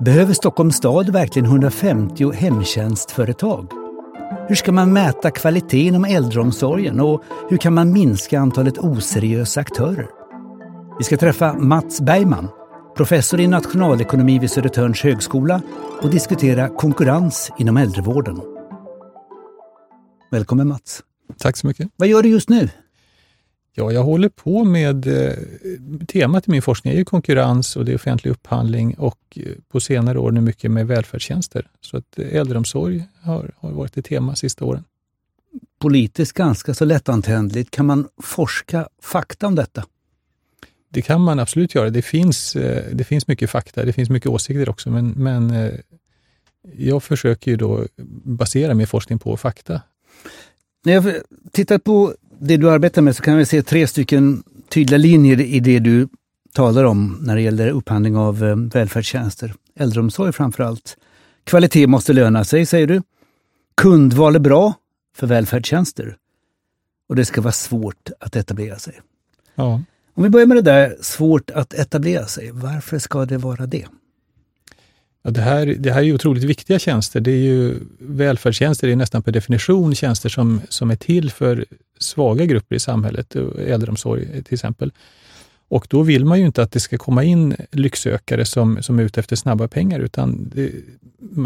Behöver Stockholms stad verkligen 150 hemtjänstföretag? Hur ska man mäta kvalitet inom äldreomsorgen och hur kan man minska antalet oseriösa aktörer? Vi ska träffa Mats Bergman, professor i nationalekonomi vid Södertörns högskola och diskutera konkurrens inom äldrevården. Välkommen Mats. Tack så mycket. Vad gör du just nu? Ja, jag håller på med, eh, temat i min forskning är ju konkurrens och det är offentlig upphandling och eh, på senare år nu mycket med välfärdstjänster. Så att eh, äldreomsorg har, har varit ett tema de sista åren. Politiskt ganska så lättantändligt. Kan man forska fakta om detta? Det kan man absolut göra. Det finns, det finns mycket fakta, det finns mycket åsikter också, men, men jag försöker ju då basera min forskning på fakta. När jag tittar på det du arbetar med så kan vi se tre stycken tydliga linjer i det du talar om när det gäller upphandling av eh, välfärdstjänster. Äldreomsorg framför allt. Kvalitet måste löna sig, säger du. Kundval är bra för välfärdstjänster. Och det ska vara svårt att etablera sig. Ja. Om vi börjar med det där, svårt att etablera sig. Varför ska det vara det? Ja, det, här, det här är ju otroligt viktiga tjänster. Det är ju välfärdstjänster, det är nästan per definition tjänster som, som är till för svaga grupper i samhället, eh, äldreomsorg till exempel. Och då vill man ju inte att det ska komma in lycksökare som, som är ute efter snabba pengar, utan det,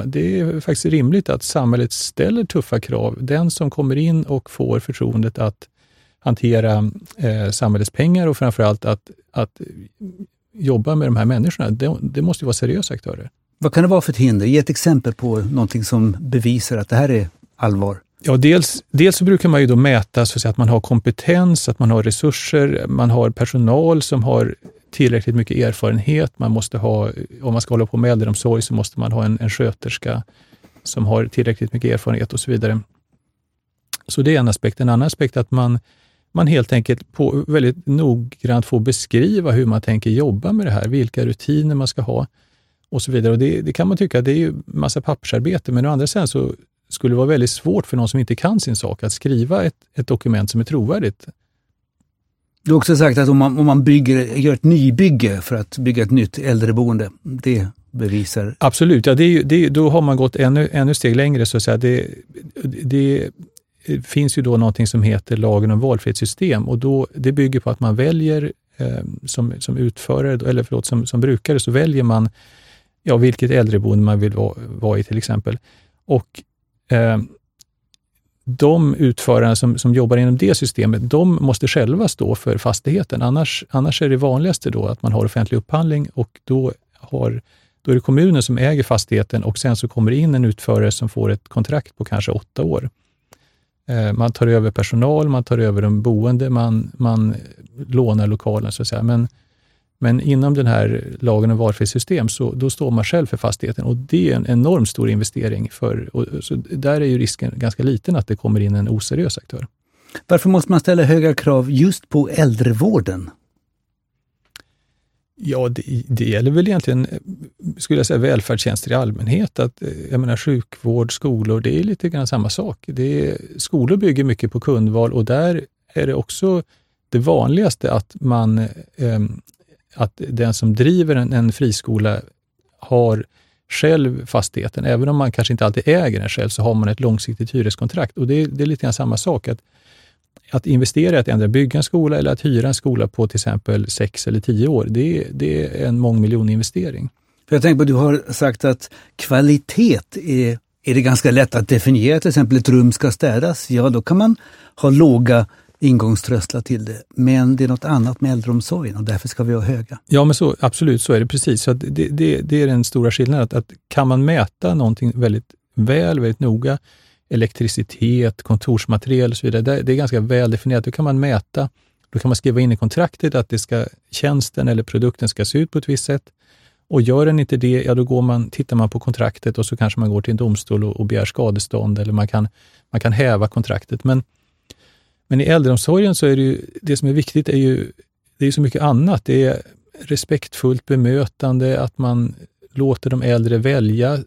det är faktiskt rimligt att samhället ställer tuffa krav. Den som kommer in och får förtroendet att hantera eh, samhällets pengar och framförallt att, att jobba med de här människorna, det, det måste vara seriösa aktörer. Vad kan det vara för ett hinder? Ge ett exempel på någonting som bevisar att det här är allvar. Ja, dels, dels så brukar man ju då mäta så att, säga, att man har kompetens, att man har resurser, man har personal som har tillräckligt mycket erfarenhet. Man måste ha, om man ska hålla på med äldreomsorg så måste man ha en, en sköterska som har tillräckligt mycket erfarenhet och så vidare. Så det är en aspekt. En annan aspekt är att man, man helt enkelt på, väldigt noggrant får beskriva hur man tänker jobba med det här, vilka rutiner man ska ha och så vidare. Och det, det kan man tycka, det är ju massa pappersarbete, men å andra sidan så skulle det vara väldigt svårt för någon som inte kan sin sak att skriva ett, ett dokument som är trovärdigt. Du har också sagt att om man, om man bygger, gör ett nybygge för att bygga ett nytt äldreboende, det bevisar... Absolut, ja, det är, det, då har man gått ännu, ännu steg längre. Så att säga. Det, det finns ju då någonting som heter lagen om valfrihetssystem och då, det bygger på att man väljer eh, som, som utförare, eller förlåt, som, som brukare, så väljer man ja, vilket äldreboende man vill vara, vara i till exempel. Och eh, de utförarna som, som jobbar inom det systemet, de måste själva stå för fastigheten. Annars, annars är det vanligaste då att man har offentlig upphandling och då, har, då är det kommunen som äger fastigheten och sen så kommer det in en utförare som får ett kontrakt på kanske åtta år. Eh, man tar över personal, man tar över de boende, man, man lånar lokalen så att säga. Men men inom den här lagen om valfrihetssystem så då står man själv för fastigheten och det är en enormt stor investering. För, och, så där är ju risken ganska liten att det kommer in en oseriös aktör. Varför måste man ställa höga krav just på äldrevården? Ja, det, det gäller väl egentligen, skulle jag säga, välfärdstjänster i allmänhet. Att, jag menar sjukvård, skolor, det är lite grann samma sak. Det är, skolor bygger mycket på kundval och där är det också det vanligaste att man eh, att den som driver en, en friskola har själv fastigheten. Även om man kanske inte alltid äger den själv, så har man ett långsiktigt hyreskontrakt. Och det är, det är lite grann samma sak. Att, att investera i att ändra bygga en skola eller att hyra en skola på till exempel sex eller tio år, det, det är en mångmiljoninvestering. Jag tänker på, du har sagt att kvalitet är, är det ganska lätt att definiera. Till exempel ett rum ska städas, ja då kan man ha låga ingångströsklar till det. Men det är något annat med äldreomsorgen och därför ska vi ha höga. Ja, men så, absolut, så är det precis. Så det, det, det, är den stora skillnaden. Att, att, kan man mäta någonting väldigt väl, väldigt noga, elektricitet, kontorsmaterial och så vidare, det, det är ganska väl definierat. Då kan man mäta, då kan man skriva in i kontraktet att det ska, tjänsten eller produkten ska se ut på ett visst sätt. Och gör den inte det, ja då går man, tittar man på kontraktet och så kanske man går till en domstol och, och begär skadestånd eller man kan, man kan häva kontraktet. Men men i äldreomsorgen så är det ju, det som är viktigt är ju, det är så mycket annat. Det är respektfullt bemötande, att man låter de äldre välja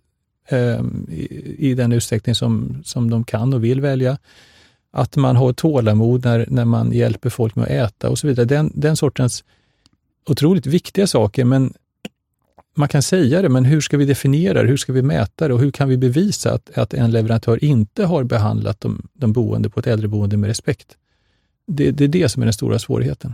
eh, i, i, den utsträckning som, som de kan och vill välja. Att man har tålamod när, när man hjälper folk med att äta och så vidare. Den, den sortens otroligt viktiga saker, men, man kan säga det, men hur ska vi definiera det? Hur ska vi mäta det? Och hur kan vi bevisa att, att en leverantör inte har behandlat de, de boende på ett äldreboende med respekt? Det, det är det som är den stora svårigheten.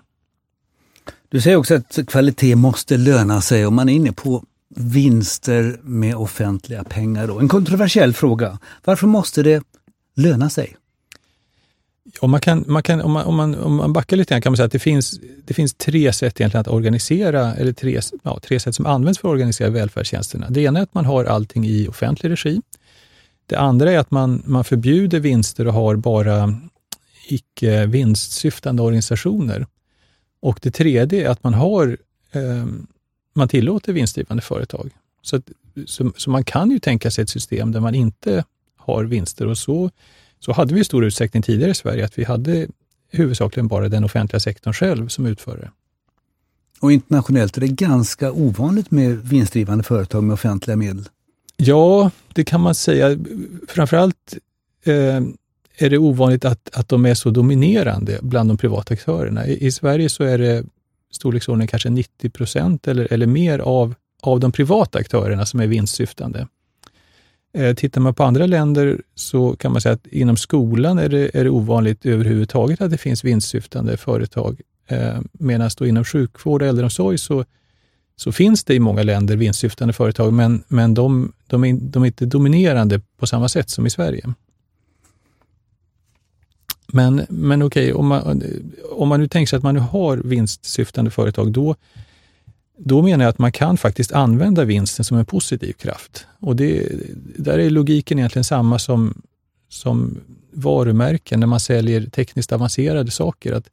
Du säger också att kvalitet måste löna sig och man är inne på vinster med offentliga pengar. Då. En kontroversiell fråga. Varför måste det löna sig? Om man kan, man kan, om, man, om, man, om man backar lite grann kan man säga att det finns, det finns tre sätt egentligen att organisera, eller tre, ja, tre sätt som används för att organisera välfärdstjänsterna. Det ena är att man har allting i offentlig regi. Det andra är att man, man förbjuder vinster och har bara icke vinstsyftande organisationer. Och det tredje är att man har eh, man tillåter vinstdrivande företag. Så, att, så, så, man kan ju tänka sig ett system där man inte har vinster och så, så hade vi i stor utsträckning tidigare i Sverige, att vi hade huvudsakligen bara den offentliga sektorn själv som utförare. Och internationellt är det ganska ovanligt med vinstdrivande företag med offentliga medel? Ja, det kan man säga. Framförallt eh, är det ovanligt att, att de är så dominerande bland de privata aktörerna. I, I, Sverige så är det storleksordningen kanske 90 procent eller, eller mer av, av de privata aktörerna som är vinstsyftande. Eh, tittar man på andra länder så kan man säga att inom skolan är det, är det ovanligt överhuvudtaget att det finns vinstsyftande företag. Eh, Medan då inom sjukvård och äldreomsorg så, så finns det i många länder vinstsyftande företag, men, men de, de, är, de är inte dominerande på samma sätt som i Sverige. Men, men okej, om, man, om man nu tänker sig att man nu har vinstsyftande företag, då, då menar jag att man kan faktiskt använda vinsten som en positiv kraft. Och det, där är logiken egentligen samma som, som varumärken när man säljer tekniskt avancerade saker. Att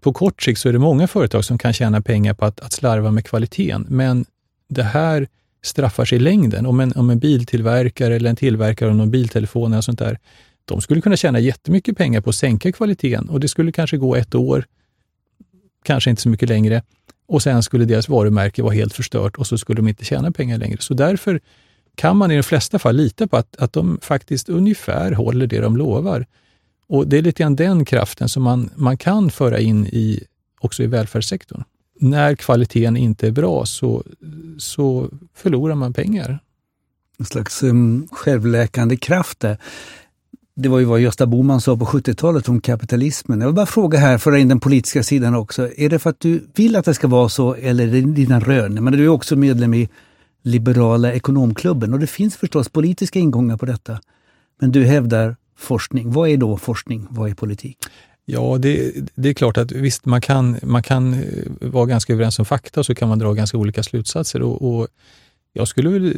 på kort sikt så är det många företag som kan tjäna pengar på att, att slarva med kvaliteten, men det här straffar sig i längden. Om en, om en biltillverkare eller en tillverkare av någon biltelefon eller sånt där de skulle kunna tjäna jättemycket pengar på att sänka kvaliteten och det skulle kanske gå ett år, kanske inte så mycket längre, och sen skulle deras varumärke vara helt förstört och så skulle de inte tjäna pengar längre. Så därför kan man i de flesta fall lita på att, att de faktiskt ungefär håller det de lovar. Och Det är lite grann den kraften som man, man kan föra in i, också i välfärdssektorn. När kvaliteten inte är bra så, så förlorar man pengar. En slags um, självläkande kraft där. Det var ju vad Gösta Bohman sa på 70-talet om kapitalismen. Jag vill bara fråga här, föra in den politiska sidan också. Är det för att du vill att det ska vara så eller är det dina rön? Men du är också medlem i Liberala ekonomklubben och det finns förstås politiska ingångar på detta. Men du hävdar forskning. Vad är då forskning? Vad är politik? Ja, det, det, är klart att visst, man kan, man kan eh, vara ganska överens om fakta och så kan man dra ganska olika slutsatser. Och, och jag skulle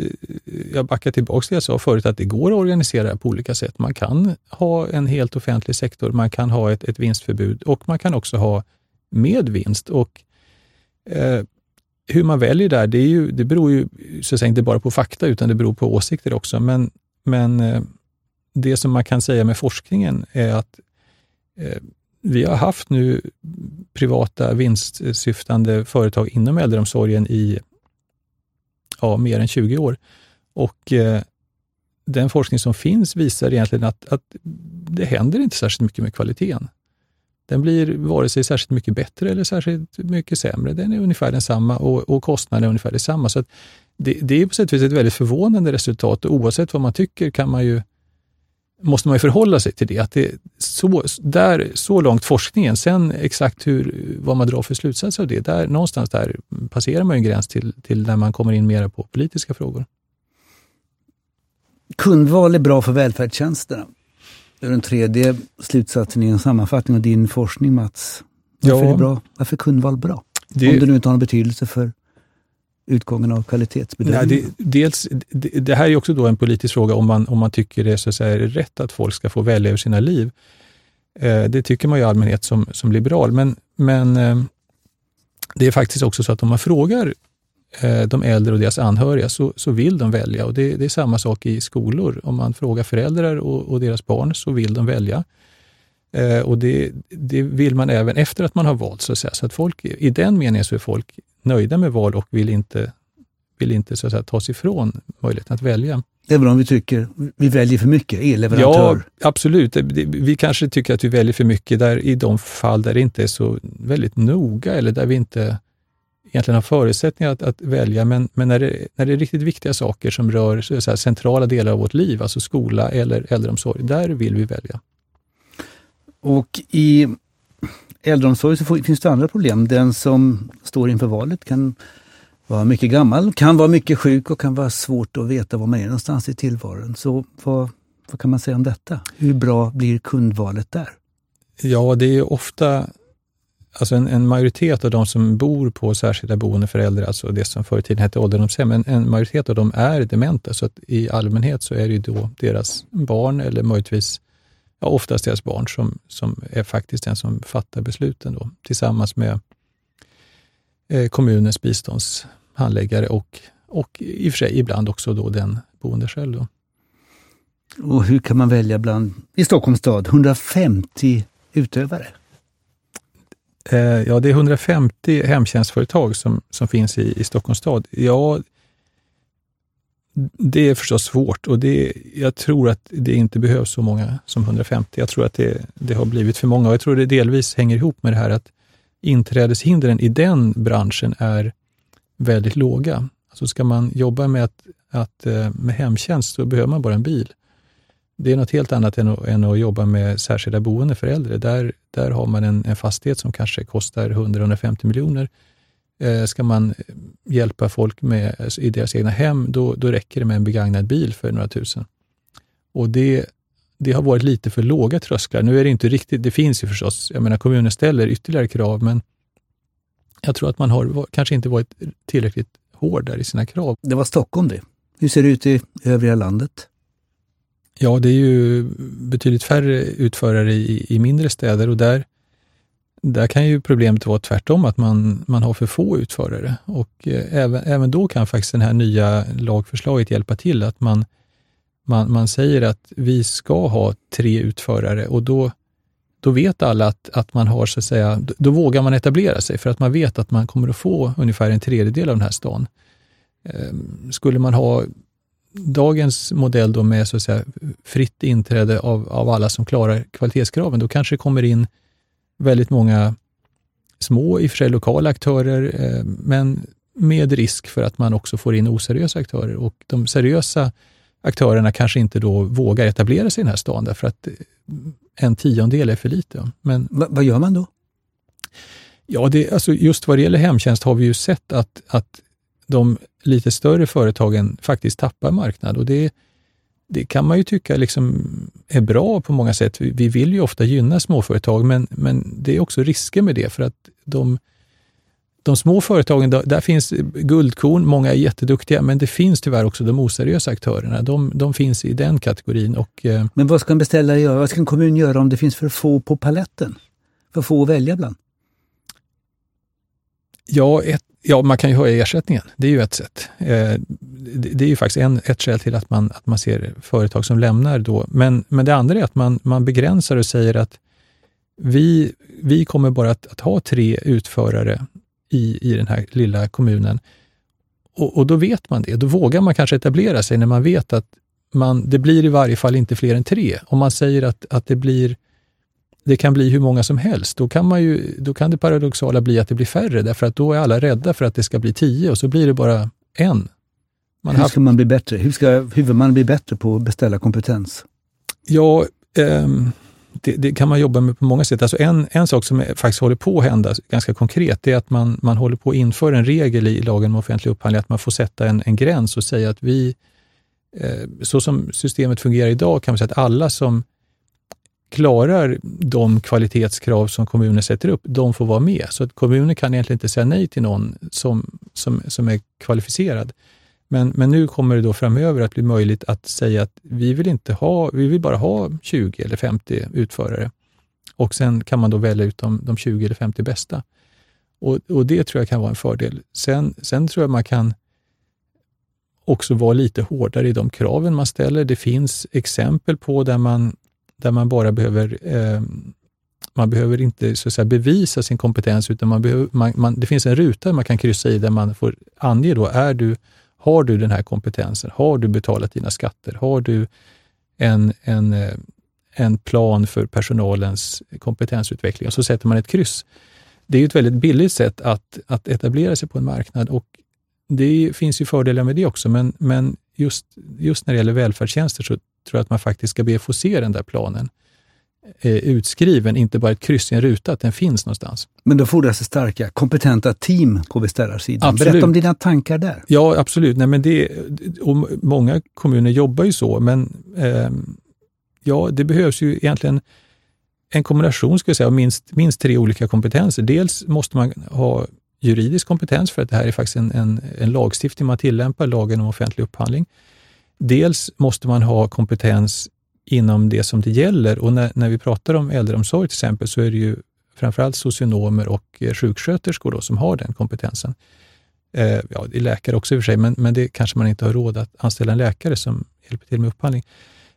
jag backar tillbaka till det jag sa förut, att det går att organisera på olika sätt. Man kan ha en helt offentlig sektor, man kan ha ett, ett vinstförbud och man kan också ha med vinst. Och eh, Hur man väljer där, det, är ju, det beror ju så att säga, inte bara på fakta, utan det beror på åsikter också. Men, men eh, det som man kan säga med forskningen är att eh, vi har haft nu privata vinstsyftande företag inom äldreomsorgen i ja, mer än 20 år. Och eh, den forskning som finns visar egentligen att, att det händer inte särskilt mycket med kvaliteten. Den blir vare sig särskilt mycket bättre eller särskilt mycket sämre. Den är ungefär densamma och, och kostnaden är ungefär densamma. Så det, det, är på sätt och vis ett väldigt förvånande resultat och oavsett vad man tycker kan man ju måste man ju förhålla sig till det. Att det så, där, så långt forskningen, sen exakt hur, vad man drar för slutsatser av det, där, någonstans där passerar man en gräns till, till när man kommer in mer på politiska frågor. Kundval är bra för välfärdstjänsterna. Det är den tredje slutsatsen i en sammanfattning av din forskning, Mats. Varför, ja. är, det bra? Varför är kundval bra? Det, Om det nu inte har någon betydelse för utgången av kvalitetsbedömningen? Nej, det, dels, det, det, här är också då en politisk fråga om man, om man tycker det så att säga, är rätt att folk ska få välja över sina liv. Eh, det tycker man ju i allmänhet som, som liberal, men, men eh, det är faktiskt också så att om man frågar eh, de äldre och deras anhöriga så, så vill de välja. Och det, det, är samma sak i skolor. Om man frågar föräldrar och, och deras barn så vill de välja. Eh, och det, det, vill man även efter att man har valt, så att säga. Så att folk, i den meningen så är folk nöjda med val och vill inte, vill inte så att säga, ta sig ifrån möjligheten att välja. Även om vi tycker vi väljer för mycket elleverantör? Ja, absolut. Vi kanske tycker att vi väljer för mycket där, i de fall där det inte är så väldigt noga eller där vi inte egentligen har förutsättningar att, att välja, men, men när, det, när det är riktigt viktiga saker som rör så här, centrala delar av vårt liv, alltså skola eller äldreomsorg, där vill vi välja. Och i äldreomsorg så finns det andra problem. Den som står inför valet kan vara mycket gammal, kan vara mycket sjuk och kan vara svårt att veta var man är någonstans i tillvaron. Så vad, vad kan man säga om detta? Hur bra blir kundvalet där? Ja, det är ofta alltså en, en, majoritet av de som bor på särskilda boenden för äldre, alltså det som förr i tiden hette ålderdomshem, en, en majoritet av dem är dementa. Så att i allmänhet så är det då deras barn eller möjligtvis, ja, oftast deras barn som, som är faktiskt den som fattar besluten då, tillsammans med eh, kommunens biståndshandläggare och, och i och för sig ibland också då den boende själv. Då. Och hur kan man välja bland, i Stockholms stad, 150 utövare? Eh, ja, det är 150 hemtjänstföretag som, som finns i, i Stockholms stad. Ja, det är förstås svårt och det, jag tror att det inte behövs så många som 150. Jag tror att det, det har blivit för många och jag tror det delvis hänger ihop med det här att inträdeshindren i den branschen är väldigt låga. Alltså ska man jobba med, att, att, eh, med hemtjänst så behöver man bara en bil. Det är något helt annat än att, än att jobba med särskilda boende för äldre. Där, där har man en, en fastighet som kanske kostar 100-150 miljoner. Eh, ska man hjälpa folk med, i deras egna hem, då, då räcker det med en begagnad bil för några tusen. Och det, det har varit lite för låga trösklar. Nu är det inte riktigt, det finns ju förstås, jag menar kommunen ställer ytterligare krav, men jag tror att man har kanske inte varit tillräckligt hård där i sina krav. Det var Stockholm det. Hur ser det ut i övriga landet? Ja, det är ju betydligt färre utförare i, i mindre städer och där, där kan ju problemet vara tvärtom, att man, man har för få utförare. Och eh, även, även då kan faktiskt det här nya lagförslaget hjälpa till, att man, man, man säger att vi ska ha tre utförare och då, då vet alla att, att man har, så att säga, då vågar man etablera sig för att man vet att man kommer att få ungefär en tredjedel av den här stan. Eh, skulle man ha dagens modell då med så att säga, fritt inträde av, av alla som klarar kvalitetskraven, då kanske det kommer in väldigt många små, i och för sig lokala aktörer, eh, men med risk för att man också får in oseriösa aktörer. Och de seriösa aktörerna kanske inte då vågar etablera sig i den här stan, därför att en tiondel är för lite. Men, Va, vad gör man då? Ja, det, alltså just vad det gäller hemtjänst har vi ju sett att, att de lite större företagen faktiskt tappar marknad. Och det, det kan man ju tycka liksom är bra på många sätt. Vi vill ju ofta gynna småföretag, men, men det är också risker med det för att de, de små företagen, där finns guldkorn, många är jätteduktiga, men det finns tyvärr också de oseriösa aktörerna. De, de finns i den kategorin. Och, eh, men vad ska en beställare göra? Vad ska en kommun göra om det finns för få på paletten? För få att välja bland? Ja, ett, Ja, man kan ju höja ersättningen. Det är ju ett sätt. Det är ju faktiskt en, ett skäl till att man, att man ser företag som lämnar då. Men, men det andra är att man, man begränsar och säger att vi, vi kommer bara att, att ha tre utförare i, i den här lilla kommunen. Och, och, då vet man det. Då vågar man kanske etablera sig när man vet att man, det blir i varje fall inte fler än tre. Om man säger att, att det blir det kan bli hur många som helst. Då kan, man ju, då kan det paradoxala bli att det blir färre, därför att då är alla rädda för att det ska bli tio och så blir det bara en. Man hur ska man bli bättre? Hur ska huvudmannen bli bättre på att beställa kompetens? Ja, eh, det, det, kan man jobba med på många sätt. Alltså en, en sak som faktiskt håller på att hända ganska konkret, det är att man, man håller på att införa en regel i lagen om offentlig upphandling, att man får sätta en, en gräns och säga att vi, eh, så som systemet fungerar idag, kan man säga att alla som klarar de kvalitetskrav som kommunen sätter upp, de får vara med. Så att kommunen kan egentligen inte säga nej till någon som, som, som är kvalificerad. Men, men nu kommer det då framöver att bli möjligt att säga att vi vill, inte ha, vi vill bara ha 20 eller 50 utförare. Och sen kan man då välja ut de, de 20 eller 50 bästa. Och, och det tror jag kan vara en fördel. Sen, sen tror jag man kan också vara lite hårdare i de kraven man ställer. Det finns exempel på där man där man bara behöver eh, man behöver inte så att säga, bevisa sin kompetens, utan man behöver, man, man, det finns en ruta man kan kryssa i där man får ange då, är du, har du den här kompetensen? Har du betalat dina skatter? Har du en, en, eh, en plan för personalens kompetensutveckling? Och så sätter man ett kryss. det är ett väldigt billigt sätt att, att etablera sig på en marknad och det finns ju fördelar med det också, men, men just, just när det gäller välfärdstjänster så tror jag att man faktiskt ska be att få se den där planen eh, utskriven, inte bara ett kryss i en ruta, att den finns någonstans. Men då fordras det starka, kompetenta team på beställarsidan. Absolut. Berätta om dina tankar där. Ja, absolut. Nej, men det, och många kommuner jobbar ju så, men eh, ja, det behövs ju egentligen en kombination ska jag säga, av minst, minst tre olika kompetenser. Dels måste man ha juridisk kompetens för att det här är faktiskt en, en, en lagstiftning man tillämpar, lagen om offentlig upphandling. Dels måste man ha kompetens inom det som det gäller och när, när vi pratar om äldreomsorg till exempel så är det ju framförallt socionomer och eh, sjuksköterskor då, som har den kompetensen. Eh, ja, det är läkare också i och för sig, men, men det kanske man inte har råd att anställa en läkare som hjälper till med upphandling.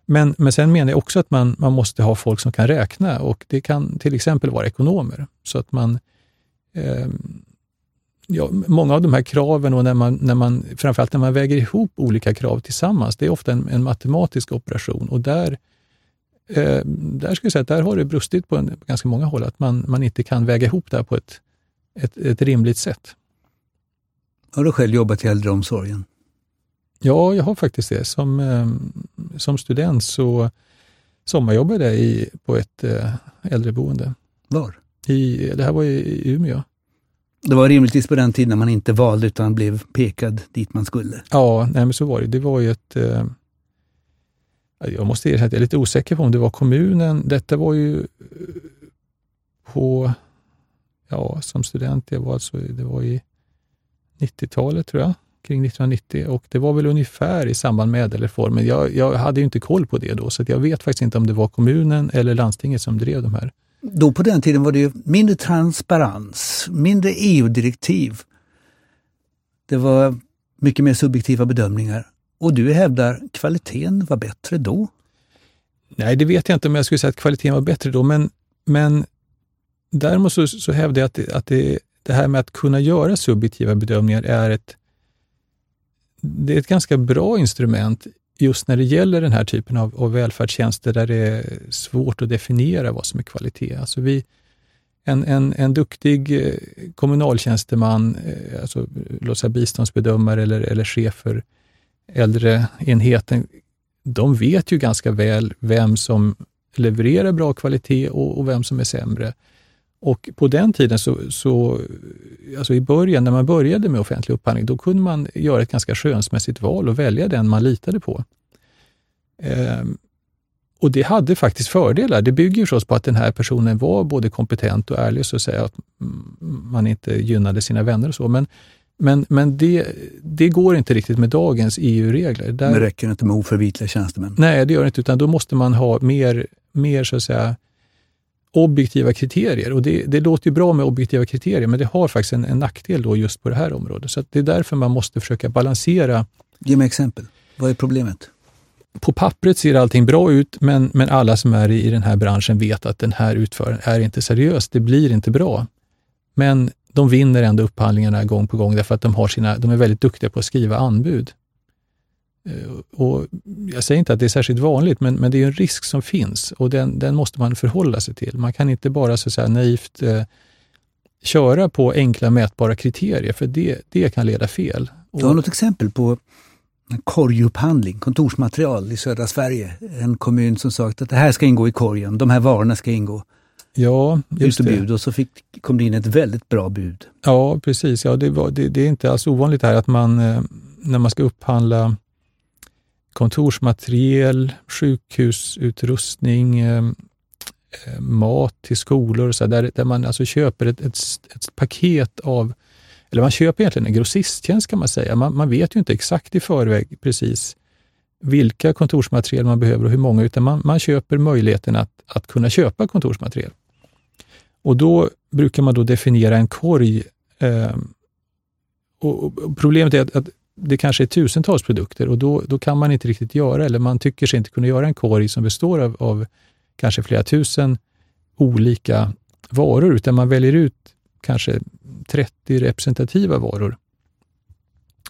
Men, men sen menar jag också att man, man måste ha folk som kan räkna och det kan till exempel vara ekonomer. Så att man eh, ja, många av de här kraven och när man, när man, framförallt när man väger ihop olika krav tillsammans, det är ofta en, en matematisk operation och där, eh, där ska jag säga att där har det brustit på, en, på ganska många håll, att man, man inte kan väga ihop det här på ett, ett, ett rimligt sätt. Har du själv jobbat i äldreomsorgen? Ja, jag har faktiskt det. Som, eh, som student så sommarjobbade jag i, på ett eh, äldreboende. Var? I, det här var i Umeå. Det var rimligtvis på den tiden man inte valde utan blev pekad dit man skulle. Ja, nej, men så var det. Det var ju ett... Eh, jag måste erkänna att jag är lite osäker på om det var kommunen. Detta var ju eh, på... Ja, som student, jag var alltså, det var i 90-talet tror jag, kring 1990 och det var väl ungefär i samband med ädelreformen. Jag, jag hade ju inte koll på det då, så jag vet faktiskt inte om det var kommunen eller landstinget som drev de här då på den tiden var det ju mindre transparens, mindre EU-direktiv. Det var mycket mer subjektiva bedömningar. Och du hävdar kvaliteten var bättre då? Nej, det vet jag inte om jag skulle säga att kvaliteten var bättre då, men, men däremot så, så hävdar jag att, det, att det, det här med att kunna göra subjektiva bedömningar är ett, det är ett ganska bra instrument just när det gäller den här typen av, av välfärdstjänster där det är svårt att definiera vad som är kvalitet. Alltså vi, en, en, en duktig eh, kommunaltjänsteman, eh, alltså, eh, låt säga biståndsbedömare eller, eller chef för äldreenheten, de vet ju ganska väl vem som levererar bra kvalitet och, och vem som är sämre. Och på den tiden, så, så, alltså i början, när man började med offentlig upphandling, då kunde man göra ett ganska skönsmässigt val och välja den man litade på. Ehm, och det hade faktiskt fördelar. Det bygger förstås på att den här personen var både kompetent och ärlig, så att säga, att man inte gynnade sina vänner och så. Men, men, men det, det går inte riktigt med dagens EU-regler. Det räcker inte med oförvitliga tjänstemän? Nej, det gör det inte, utan då måste man ha mer, mer så att säga, objektiva kriterier. Och det, det låter ju bra med objektiva kriterier, men det har faktiskt en, en nackdel då just på det här området. Så det är därför man måste försöka balansera. Ge mig exempel. Vad är problemet? På pappret ser allting bra ut, men, men alla som är i, i den här branschen vet att den här utföraren är inte seriös. Det blir inte bra. Men de vinner ändå upphandlingarna gång på gång därför att de, har sina, de är väldigt duktiga på att skriva anbud. Eh, och jag säger inte att det är särskilt vanligt, men, men det är en risk som finns och den, den måste man förhålla sig till. Man kan inte bara så att säga, naivt eh, köra på enkla mätbara kriterier, för det, det kan leda fel. Du har något exempel på korgupphandling, kontorsmaterial i södra Sverige. En kommun som sagt att det här ska ingå i korgen, de här varorna ska ingå. Ja, just det. Bud och så fick, kom det in ett väldigt bra bud. Ja, precis. Ja, det, var, det, det är inte alls ovanligt här att man, eh, när man ska upphandla kontorsmateriel, sjukhusutrustning, ehm, ehm, mat till skolor, och så där, där man alltså köper ett, ett, ett, paket av, eller man köper egentligen en grossisttjänst kan man säga. Man, man vet ju inte exakt i förväg precis vilka kontorsmateriel man behöver och hur många, utan man, man köper möjligheten att, att kunna köpa kontorsmateriel. Och då brukar man då definiera en korg. Eh, och, och problemet är att, att det kanske är tusentals produkter och då, då kan man inte riktigt göra, eller man tycker sig inte kunna göra en korg som består av, av kanske flera tusen olika varor, utan man väljer ut kanske 30 representativa varor.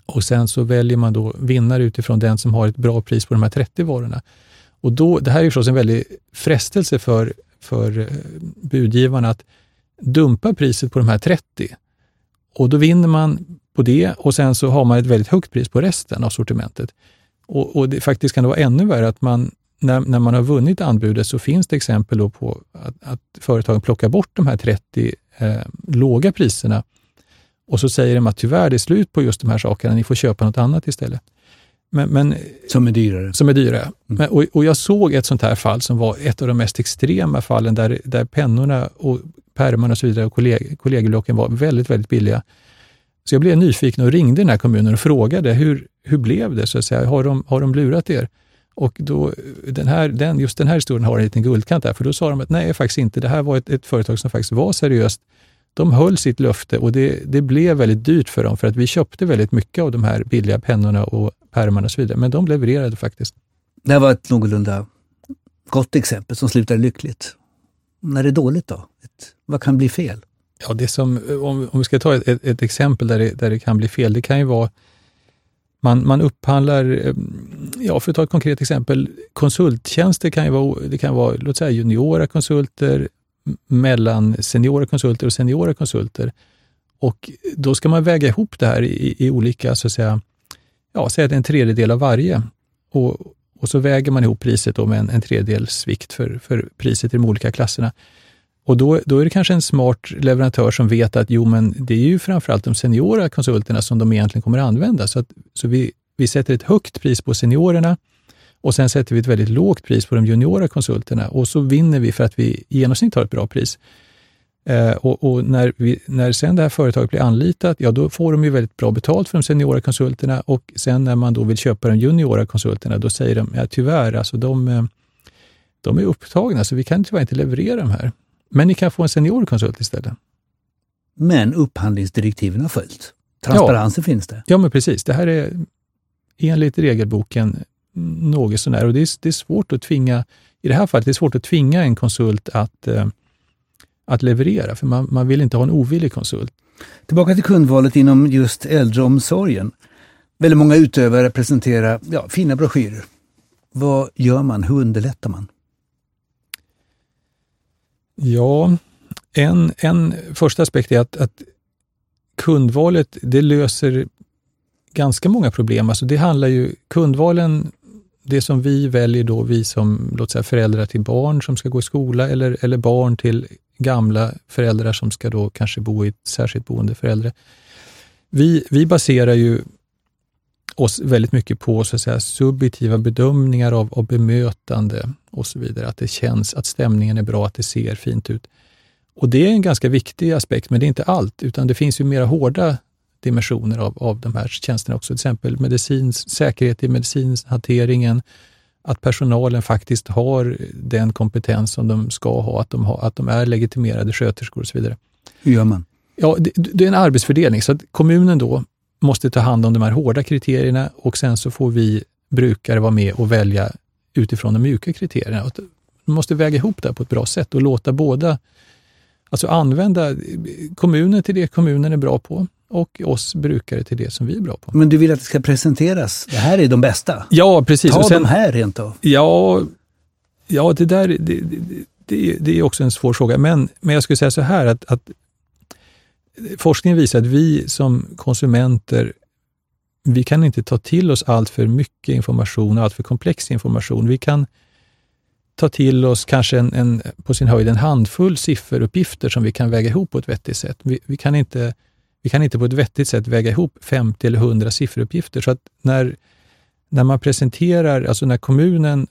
Och sen så väljer man då vinnare utifrån den som har ett bra pris på de här 30 varorna. Och då, det här är förstås en väldig frestelse för, för eh, budgivarna att dumpa priset på de här 30. Och då vinner man på det och sen så har man ett väldigt högt pris på resten av sortimentet. Och, och det faktiskt kan det vara ännu värre att man, när, när man har vunnit anbudet så finns det exempel på att, att företagen plockar bort de här 30 eh, låga priserna och så säger de att tyvärr, det är slut på just de här sakerna, ni får köpa något annat istället. Men, men, som är dyrare? Som är dyrare. Mm. Och, och, jag såg ett sånt här fall som var ett av de mest extrema fallen där, där pennorna och pärmarna och så vidare och kolleg, kollegieblocken var väldigt, väldigt billiga. Så jag blev nyfiken och ringde den här kommunen och frågade hur, hur blev det? Så att säga? Har, de, har de lurat er? Och då, den här, den, just den här historien har en liten guldkant där, för då sa de att nej, faktiskt inte. Det här var ett, ett företag som faktiskt var seriöst. De höll sitt löfte och det, det blev väldigt dyrt för dem, för att vi köpte väldigt mycket av de här billiga pennorna och pärmarna och så vidare. Men de levererade faktiskt. Det här var ett någorlunda gott exempel som slutade lyckligt. När det är dåligt då? Ett, vad kan bli fel? Ja, det som, om, om vi ska ta ett, ett, ett, exempel där det, där det kan bli fel, det kan ju vara man, man upphandlar, eh, ja för att ta ett konkret exempel, konsulttjänster kan ju vara, det kan vara låt säga juniora konsulter, mellan seniora konsulter och seniora konsulter. Och då ska man väga ihop det här i, i olika, så att säga, ja, säg att en tredjedel av varje. Och, och så väger man ihop priset då med en, en tredjedels vikt för, för priset i de olika klasserna. Och då, då är det kanske en smart leverantör som vet att jo, men det är ju framförallt de seniora konsulterna som de egentligen kommer att använda. Så, att, så vi, vi sätter ett högt pris på seniorerna och sen sätter vi ett väldigt lågt pris på de juniora konsulterna och så vinner vi för att vi i genomsnitt har ett bra pris. Eh, och, och, när, vi, när sen det här företaget blir anlitat, ja då får de ju väldigt bra betalt för de seniora konsulterna och sen när man då vill köpa de juniora konsulterna, då säger de, ja tyvärr, alltså de, eh, de är upptagna så vi kan tyvärr inte leverera de här. Men ni kan få en seniorkonsult istället. Men upphandlingsdirektiven har följt. Transparensen ja. finns det. Ja, men precis. Det här är enligt regelboken något sånär. Och det är, det är svårt att tvinga, i det här fallet, det är svårt att tvinga en konsult att, eh, att leverera, för man, man vill inte ha en ovillig konsult. Tillbaka till kundvalet inom just äldreomsorgen. Väldigt många utövare presenterar ja, fina broschyrer. Vad gör man? Hur underlättar man? Ja, en, en första aspekt är att, att kundvalet, det löser ganska många problem. Alltså det handlar ju, kundvalen, det som vi väljer då, vi som låt säga föräldrar till barn som ska gå i skola eller, eller barn till gamla föräldrar som ska då kanske bo i ett särskilt boende för äldre. Vi, vi baserar ju oss väldigt mycket på så att säga, subjektiva bedömningar av, av bemötande och så vidare. Att det känns, att stämningen är bra, att det ser fint ut. Och Det är en ganska viktig aspekt, men det är inte allt, utan det finns ju mera hårda dimensioner av, av de här tjänsterna också. Till exempel medicins, säkerhet i medicinhanteringen, att personalen faktiskt har den kompetens som de ska ha, att de, har, att de är legitimerade sköterskor och så vidare. Hur gör man? Ja, det, det är en arbetsfördelning, så att kommunen då måste ta hand om de här hårda kriterierna och sen så får vi brukare vara med och välja utifrån de mjuka kriterierna. Man måste väga ihop det på ett bra sätt och låta båda, alltså använda kommunen till det kommunen är bra på och oss brukare till det som vi är bra på. Men du vill att det ska presenteras, det här är de bästa? Ja, precis. Ta sen, de här rent av. Ja, ja det där det, det, det, är också en svår fråga. Men, men jag skulle säga så här att, att forskningen visar att vi som konsumenter, vi kan inte ta till oss allt för mycket information, allt för komplex information. Vi kan ta till oss kanske en, en, på sin höjd en handfull sifferuppgifter som vi kan väga ihop på ett vettigt sätt. Vi, vi, kan inte, vi kan inte på ett vettigt sätt väga ihop 50 eller 100 sifferuppgifter. Så att när, när man presenterar, alltså när kommunen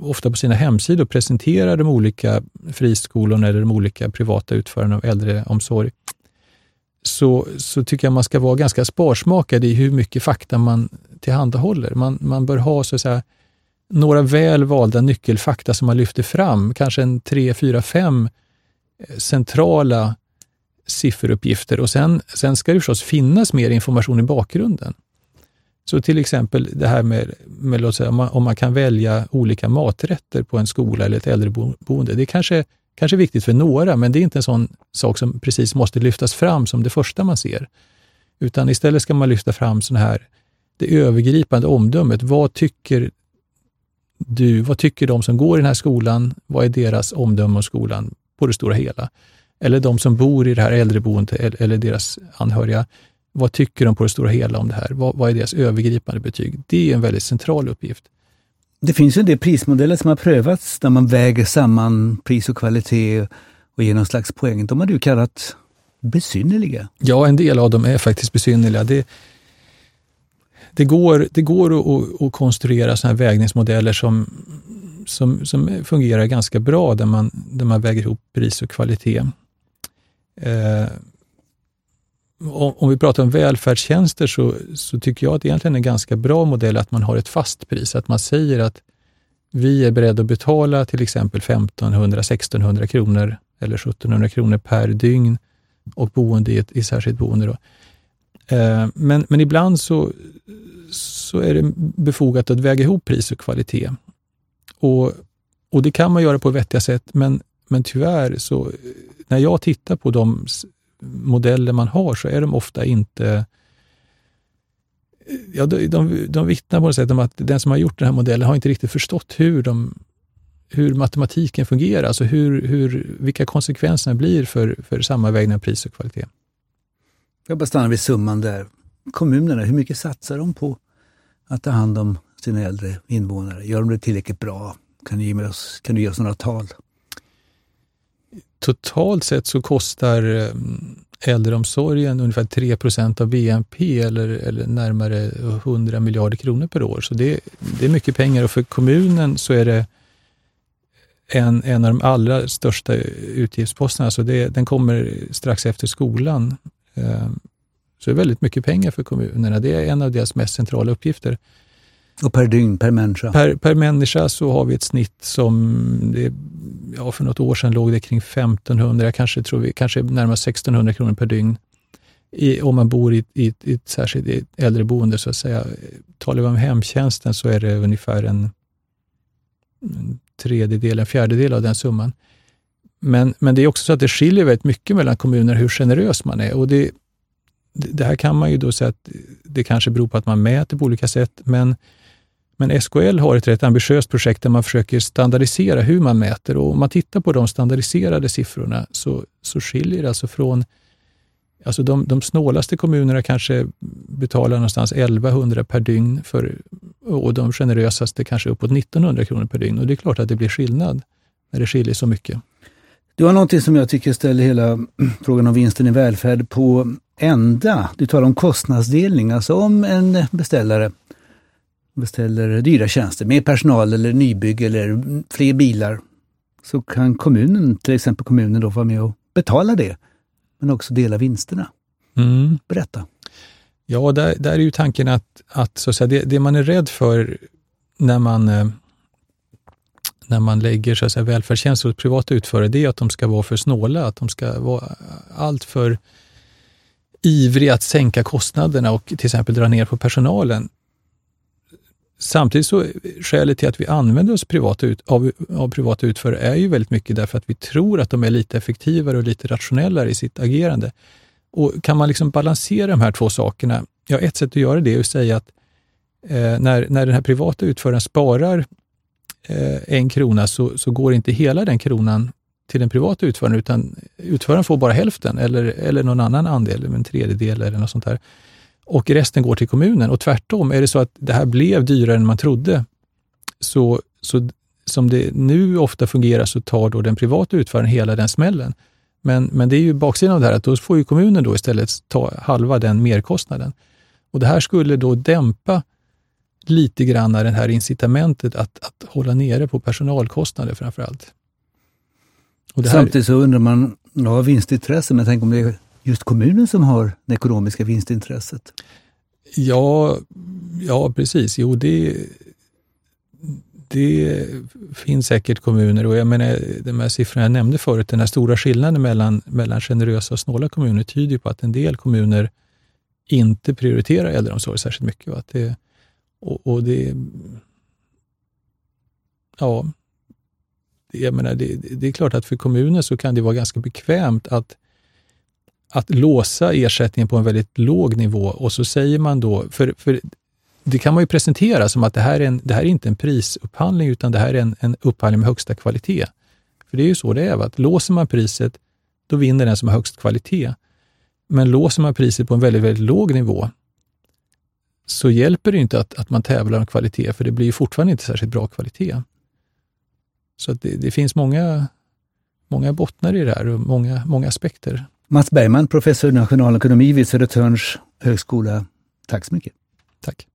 ofta på sina hemsidor presenterar de olika friskolorna eller de olika privata utförarna av äldreomsorg, så, så tycker jag man ska vara ganska sparsmakad i hur mycket fakta man tillhandahåller. Man, man bör ha så att säga, några väl valda nyckelfakta som man lyfter fram, kanske en tre, fyra, fem eh, centrala sifferuppgifter och sen, sen ska det förstås finnas mer information i bakgrunden. Så till exempel det här med, med låt säga, om, man, om man kan välja olika maträtter på en skola eller ett äldreboende. Det kanske kanske viktigt för några, men det är inte en sån sak som precis måste lyftas fram som det första man ser. Utan istället ska man lyfta fram sån här, det övergripande omdömet. Vad tycker du, vad tycker de som går i den här skolan? Vad är deras omdöme om skolan på det stora hela? eller de som bor i det här äldreboendet eller deras anhöriga, vad tycker de på det stora hela om det här? Vad, vad är deras övergripande betyg? Det är en väldigt central uppgift. Det finns ju en del prismodeller som har prövats där man väger samman pris och kvalitet och ger någon slags poäng. De har du kallat besynnerliga. Ja, en del av dem är faktiskt besynnerliga. Det, det går, det går att, att konstruera sådana här vägningsmodeller som, som, som fungerar ganska bra, där man, där man väger ihop pris och kvalitet. Eh, om vi pratar om välfärdstjänster så, så tycker jag att det egentligen är en ganska bra modell att man har ett fast pris. Att man säger att vi är beredda att betala till exempel 1500-1600 kronor eller 1700 kronor per dygn och boende i ett i särskilt boende. Då. Eh, men, men ibland så, så är det befogat att väga ihop pris och kvalitet. Och, och det kan man göra på vettiga sätt, men, men tyvärr så när jag tittar på de modeller man har så är de ofta inte Ja, de, de, de vittnar på något sätt om att den som har gjort den här modellen har inte riktigt förstått hur, de, hur matematiken fungerar, alltså hur, hur, vilka konsekvenserna blir för, för sammanvägning av pris och kvalitet. Jag bara stannar vid summan där. Kommunerna, hur mycket satsar de på att ta hand om sina äldre invånare? Gör de det tillräckligt bra? Kan du ge, oss, kan du ge oss några tal? Totalt sett så kostar eh, äldreomsorgen ungefär 3 procent av BNP eller, eller närmare 100 miljarder kronor per år. Så det, det är mycket pengar och för kommunen så är det en, en av de allra största utgiftsposterna. Så det, den kommer strax efter skolan. Eh, så det är väldigt mycket pengar för kommunerna. Det är en av deras mest centrala uppgifter. Och per dygn, per människa? Per, per människa så har vi ett snitt som, det, ja, för något år sedan låg det kring 1500, kanske, tror vi, kanske närmare 1600 kronor per dygn. I, om man bor i, i, i ett särskilt äldreboende så att säga. Talar vi om hemtjänsten så är det ungefär en, en tredjedel, en fjärdedel av den summan. Men, men det är också så att det skiljer väldigt mycket mellan kommuner hur generös man är. Och det, det här kan man ju då säga att det kanske beror på att man mäter på olika sätt, men men SKL har ett rätt ambitiöst projekt där man försöker standardisera hur man mäter och om man tittar på de standardiserade siffrorna så, så skiljer det alltså från Alltså de, de snålaste kommunerna kanske betalar någonstans 1100 per dygn för, och de generösaste kanske uppåt 1900 kronor per dygn. Och det är klart att det blir skillnad när det skiljer så mycket. Du har någonting som jag tycker ställer hela frågan om vinsten i välfärd på ända. Du talar om kostnadsdelning, alltså om en beställare beställer dyra tjänster, mer personal eller nybygge eller fler bilar, så kan kommunen, till exempel kommunen, då vara med och betala det, men också dela vinsterna. Mm. Berätta. Ja, där, där är ju tanken att, att, så att säga, det, det, man är rädd för när man, eh, när man lägger så att säga, välfärdstjänster hos privata utförare, det är att de ska vara för snåla, att de ska vara allt för ivriga att sänka kostnaderna och till exempel dra ner på personalen. Samtidigt så skälet till att vi använder oss privata ut, av, av privata utförare är ju väldigt mycket därför att vi tror att de är lite effektivare och lite rationellare i sitt agerande. Och Kan man liksom balansera de här två sakerna? Ja, ett sätt att göra det är att säga att eh, när, när den här privata utföraren sparar eh, en krona så, så går inte hela den kronan till den privata utföraren, utan utföraren får bara hälften eller, eller någon annan andel, en tredjedel eller något sånt där och resten går till kommunen. Och tvärtom, är det så att det här blev dyrare än man trodde, så, så som det nu ofta fungerar så tar då den privata utföraren hela den smällen. Men, men det är ju baksidan av det här att då får ju kommunen då istället ta halva den merkostnaden. Och det här skulle då dämpa lite grann det här incitamentet att, att hålla nere på personalkostnader framför allt. Här... Samtidigt så undrar man, ja vinstintresse, men tänk om det är just kommunen som har det ekonomiska vinstintresset? Ja, ja precis. Jo, det, det finns säkert kommuner och jag menar, de här siffrorna jag nämnde förut, den här stora skillnaden mellan, mellan generösa och snåla kommuner tyder på att en del kommuner inte prioriterar äldreomsorg särskilt mycket. Att det, och, och det, ja, jag menar, det, det, är klart att för kommuner så kan det vara ganska bekvämt att att låsa ersättningen på en väldigt låg nivå och så säger man då, för, för det kan man ju presentera som att det här är, en, det här är inte en prisupphandling utan det här är en, en upphandling med högsta kvalitet. För det är ju så det är, att låser man priset då vinner den som har högst kvalitet. Men låser man priset på en väldigt, väldigt låg nivå, så hjälper det inte att, att man tävlar om kvalitet, för det blir fortfarande inte särskilt bra kvalitet. Så det, det, finns många, många bottnar i det här och många, många aspekter. Mats Bergman, professor i nationalekonomi vid Södertörns högskola. Tack så mycket. Tack.